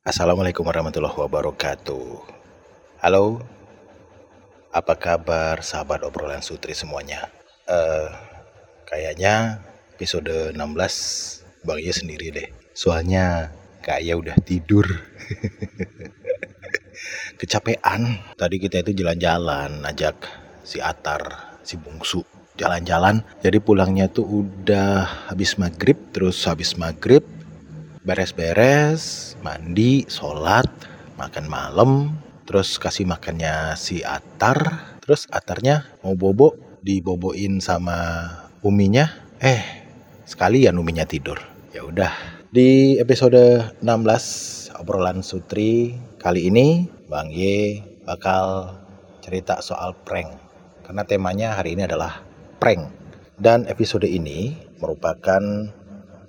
Assalamualaikum warahmatullahi wabarakatuh. Halo, apa kabar sahabat obrolan sutri semuanya? Eh, kayaknya episode 16 Bang Ye sendiri deh. Soalnya kayak udah tidur. Kecapean. Tadi kita itu jalan-jalan, ajak si Atar, si Bungsu jalan-jalan. Jadi pulangnya tuh udah habis maghrib, terus habis maghrib beres-beres, mandi, sholat, makan malam, terus kasih makannya si Atar, terus Atarnya mau bobo, diboboin sama uminya, eh sekalian uminya tidur. Ya udah. Di episode 16 obrolan Sutri kali ini Bang Y bakal cerita soal prank. Karena temanya hari ini adalah prank. Dan episode ini merupakan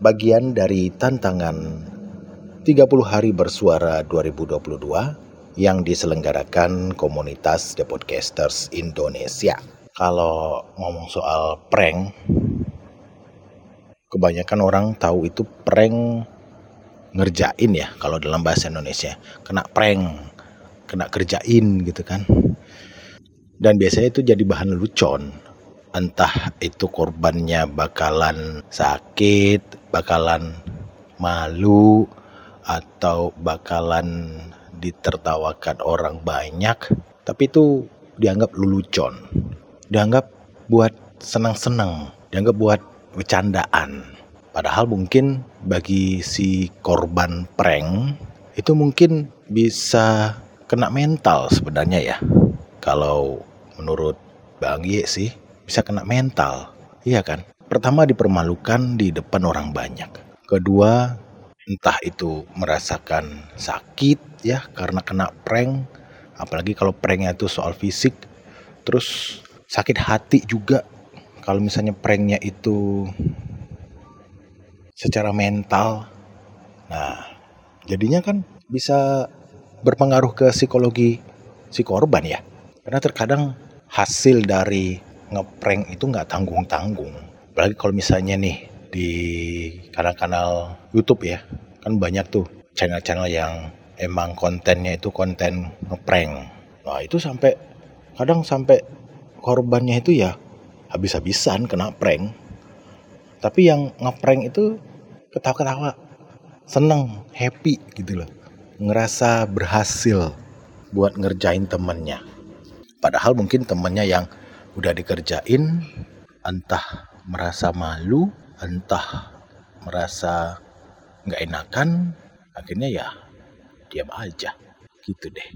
bagian dari tantangan 30 hari bersuara 2022 yang diselenggarakan komunitas The Podcasters Indonesia. Kalau ngomong soal prank, kebanyakan orang tahu itu prank ngerjain ya kalau dalam bahasa Indonesia. Kena prank, kena kerjain gitu kan. Dan biasanya itu jadi bahan lucon entah itu korbannya bakalan sakit, bakalan malu, atau bakalan ditertawakan orang banyak, tapi itu dianggap lelucon, dianggap buat senang-senang, dianggap buat bercandaan. Padahal mungkin bagi si korban prank itu mungkin bisa kena mental sebenarnya ya. Kalau menurut Bang Ye sih bisa kena mental, iya kan? Pertama dipermalukan di depan orang banyak. Kedua, entah itu merasakan sakit ya karena kena prank, apalagi kalau pranknya itu soal fisik. Terus sakit hati juga kalau misalnya pranknya itu secara mental. Nah, jadinya kan bisa berpengaruh ke psikologi si korban ya. Karena terkadang hasil dari ngeprank itu nggak tanggung-tanggung. Apalagi kalau misalnya nih di kanal-kanal YouTube ya, kan banyak tuh channel-channel yang emang kontennya itu konten ngeprank. Nah itu sampai kadang sampai korbannya itu ya habis-habisan kena prank. Tapi yang ngeprank itu ketawa-ketawa, seneng, happy gitu loh. Ngerasa berhasil buat ngerjain temennya. Padahal mungkin temennya yang udah dikerjain entah merasa malu entah merasa nggak enakan akhirnya ya diam aja. Gitu deh.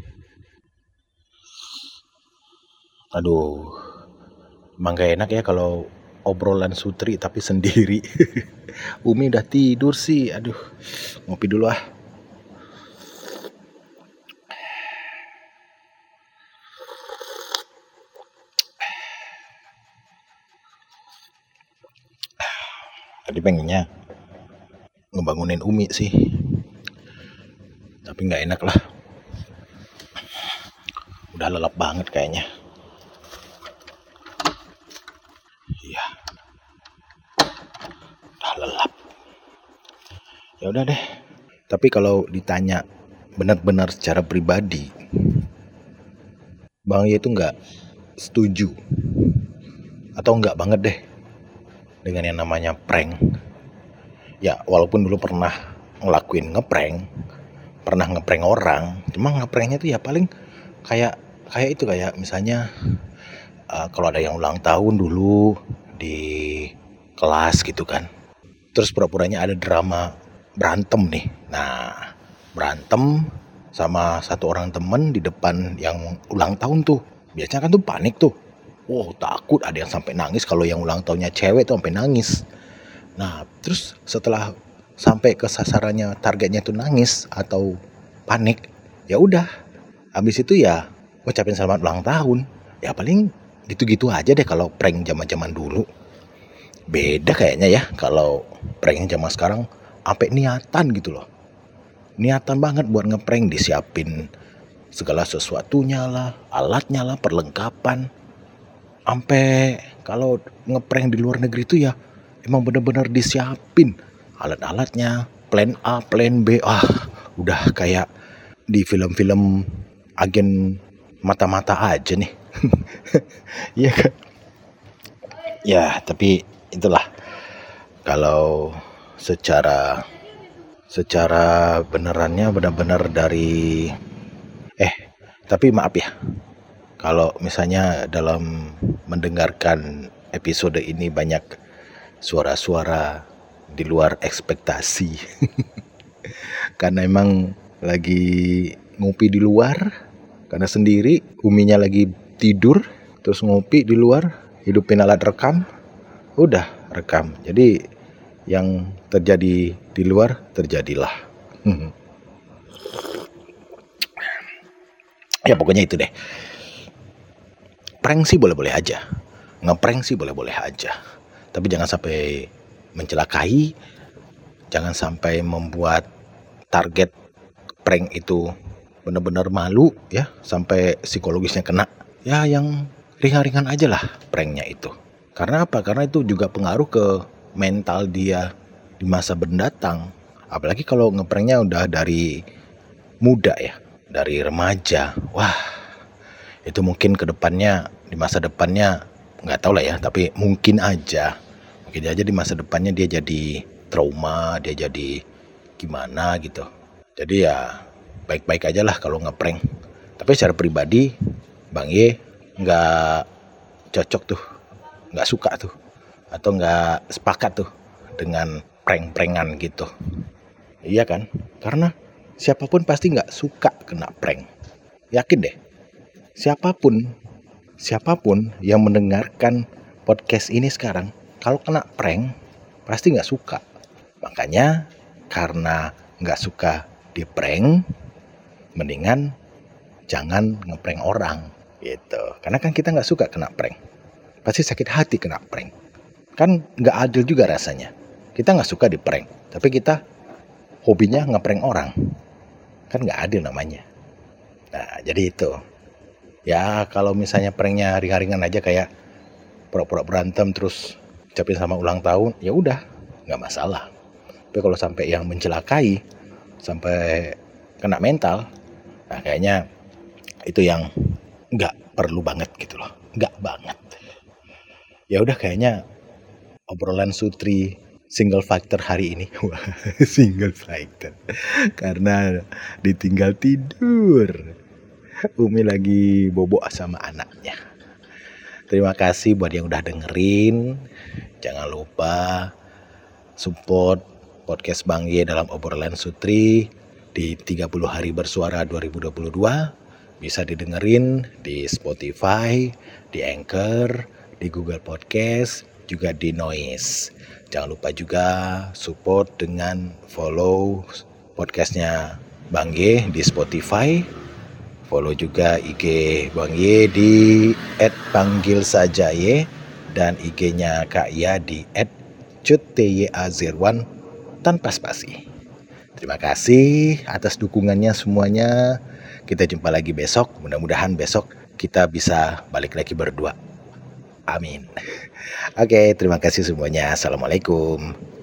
Aduh emang gak enak ya kalau obrolan sutri tapi sendiri. Umi udah tidur sih aduh ngopi dulu ah tadi pengennya ngebangunin Umi sih. Tapi nggak enak lah. Udah lelap banget kayaknya. Iya. Udah lelap. Ya udah deh. Tapi kalau ditanya benar-benar secara pribadi Bang Ye itu nggak setuju. Atau nggak banget deh dengan yang namanya prank. Ya, walaupun dulu pernah ngelakuin ngeprank, pernah ngeprank orang, cuma ngepranknya tuh ya paling kayak kayak itu kayak misalnya uh, kalau ada yang ulang tahun dulu di kelas gitu kan. Terus pura-puranya ada drama berantem nih. Nah, berantem sama satu orang temen di depan yang ulang tahun tuh. Biasanya kan tuh panik tuh wow takut ada yang sampai nangis kalau yang ulang tahunnya cewek tuh sampai nangis. Nah terus setelah sampai ke sasarannya targetnya tuh nangis atau panik ya udah. Habis itu ya ucapin selamat ulang tahun. Ya paling gitu-gitu aja deh kalau prank zaman-zaman dulu. Beda kayaknya ya kalau prank zaman sekarang sampai niatan gitu loh. Niatan banget buat ngeprank disiapin segala sesuatunya lah alatnya lah perlengkapan sampai kalau ngeprank di luar negeri itu ya emang bener-bener disiapin alat-alatnya plan A plan B ah udah kayak di film-film agen mata-mata aja nih. Iya kan? Ya, tapi itulah kalau secara secara benerannya benar-benar dari eh tapi maaf ya kalau misalnya dalam mendengarkan episode ini banyak suara-suara di luar ekspektasi. Karena emang lagi ngopi di luar karena sendiri uminya lagi tidur terus ngopi di luar hidupin alat rekam udah rekam. Jadi yang terjadi di luar terjadilah. Ya pokoknya itu deh prank sih boleh-boleh aja. Ngeprank sih boleh-boleh aja. Tapi jangan sampai mencelakai jangan sampai membuat target prank itu benar-benar malu ya sampai psikologisnya kena. Ya yang ringan-ringan aja lah pranknya itu. Karena apa? Karena itu juga pengaruh ke mental dia di masa mendatang. Apalagi kalau ngepranknya udah dari muda ya dari remaja. Wah itu mungkin ke depannya di masa depannya nggak tahu lah ya tapi mungkin aja. Mungkin aja di masa depannya dia jadi trauma dia jadi gimana gitu. Jadi ya baik-baik aja lah kalau ngeprank. Tapi secara pribadi Bang Ye nggak cocok tuh nggak suka tuh atau nggak sepakat tuh dengan prank-prankan gitu. Iya kan? Karena siapa pun pasti nggak suka kena prank. Yakin deh siapa pun siapa pun yang mendengarkan podcast ini sekarang kalau kena prank pasti nggak suka. Makanya karena nggak suka di prank mendingan jangan ngeprank orang gitu. Karena kan kita nggak suka kena prank. Pasti sakit hati kena prank. Kan nggak adil juga rasanya. Kita nggak suka di prank tapi kita hobinya ngeprank orang. Kan nggak adil namanya. Nah jadi itu ya kalau misalnya pranknya ringan-ringan aja kayak pura-pura berantem terus ucapin sama ulang tahun ya udah nggak masalah tapi kalau sampai yang mencelakai sampai kena mental Nah kayaknya itu yang nggak perlu banget gitu loh, nggak banget. Ya udah kayaknya obrolan Sutri single factor hari ini, single factor, karena ditinggal tidur. Umi lagi bobok sama anaknya. Terima kasih buat yang udah dengerin. Jangan lupa support podcast Bang Ye dalam obrolan Sutri di 30 hari bersuara 2022 bisa didengerin di Spotify, di Anchor, di Google Podcast, juga di Noise. Jangan lupa juga support dengan follow podcastnya Bang Ye di Spotify. Follow juga IG Bang Ye di @panggil saja ye dan IG-nya Kak Ya di @cuttyazirwan tanpa spasi. Terima kasih atas dukungannya semuanya. Kita jumpa lagi besok. Mudah-mudahan besok kita bisa balik lagi berdua. Amin. Oke, terima kasih semuanya. Assalamualaikum.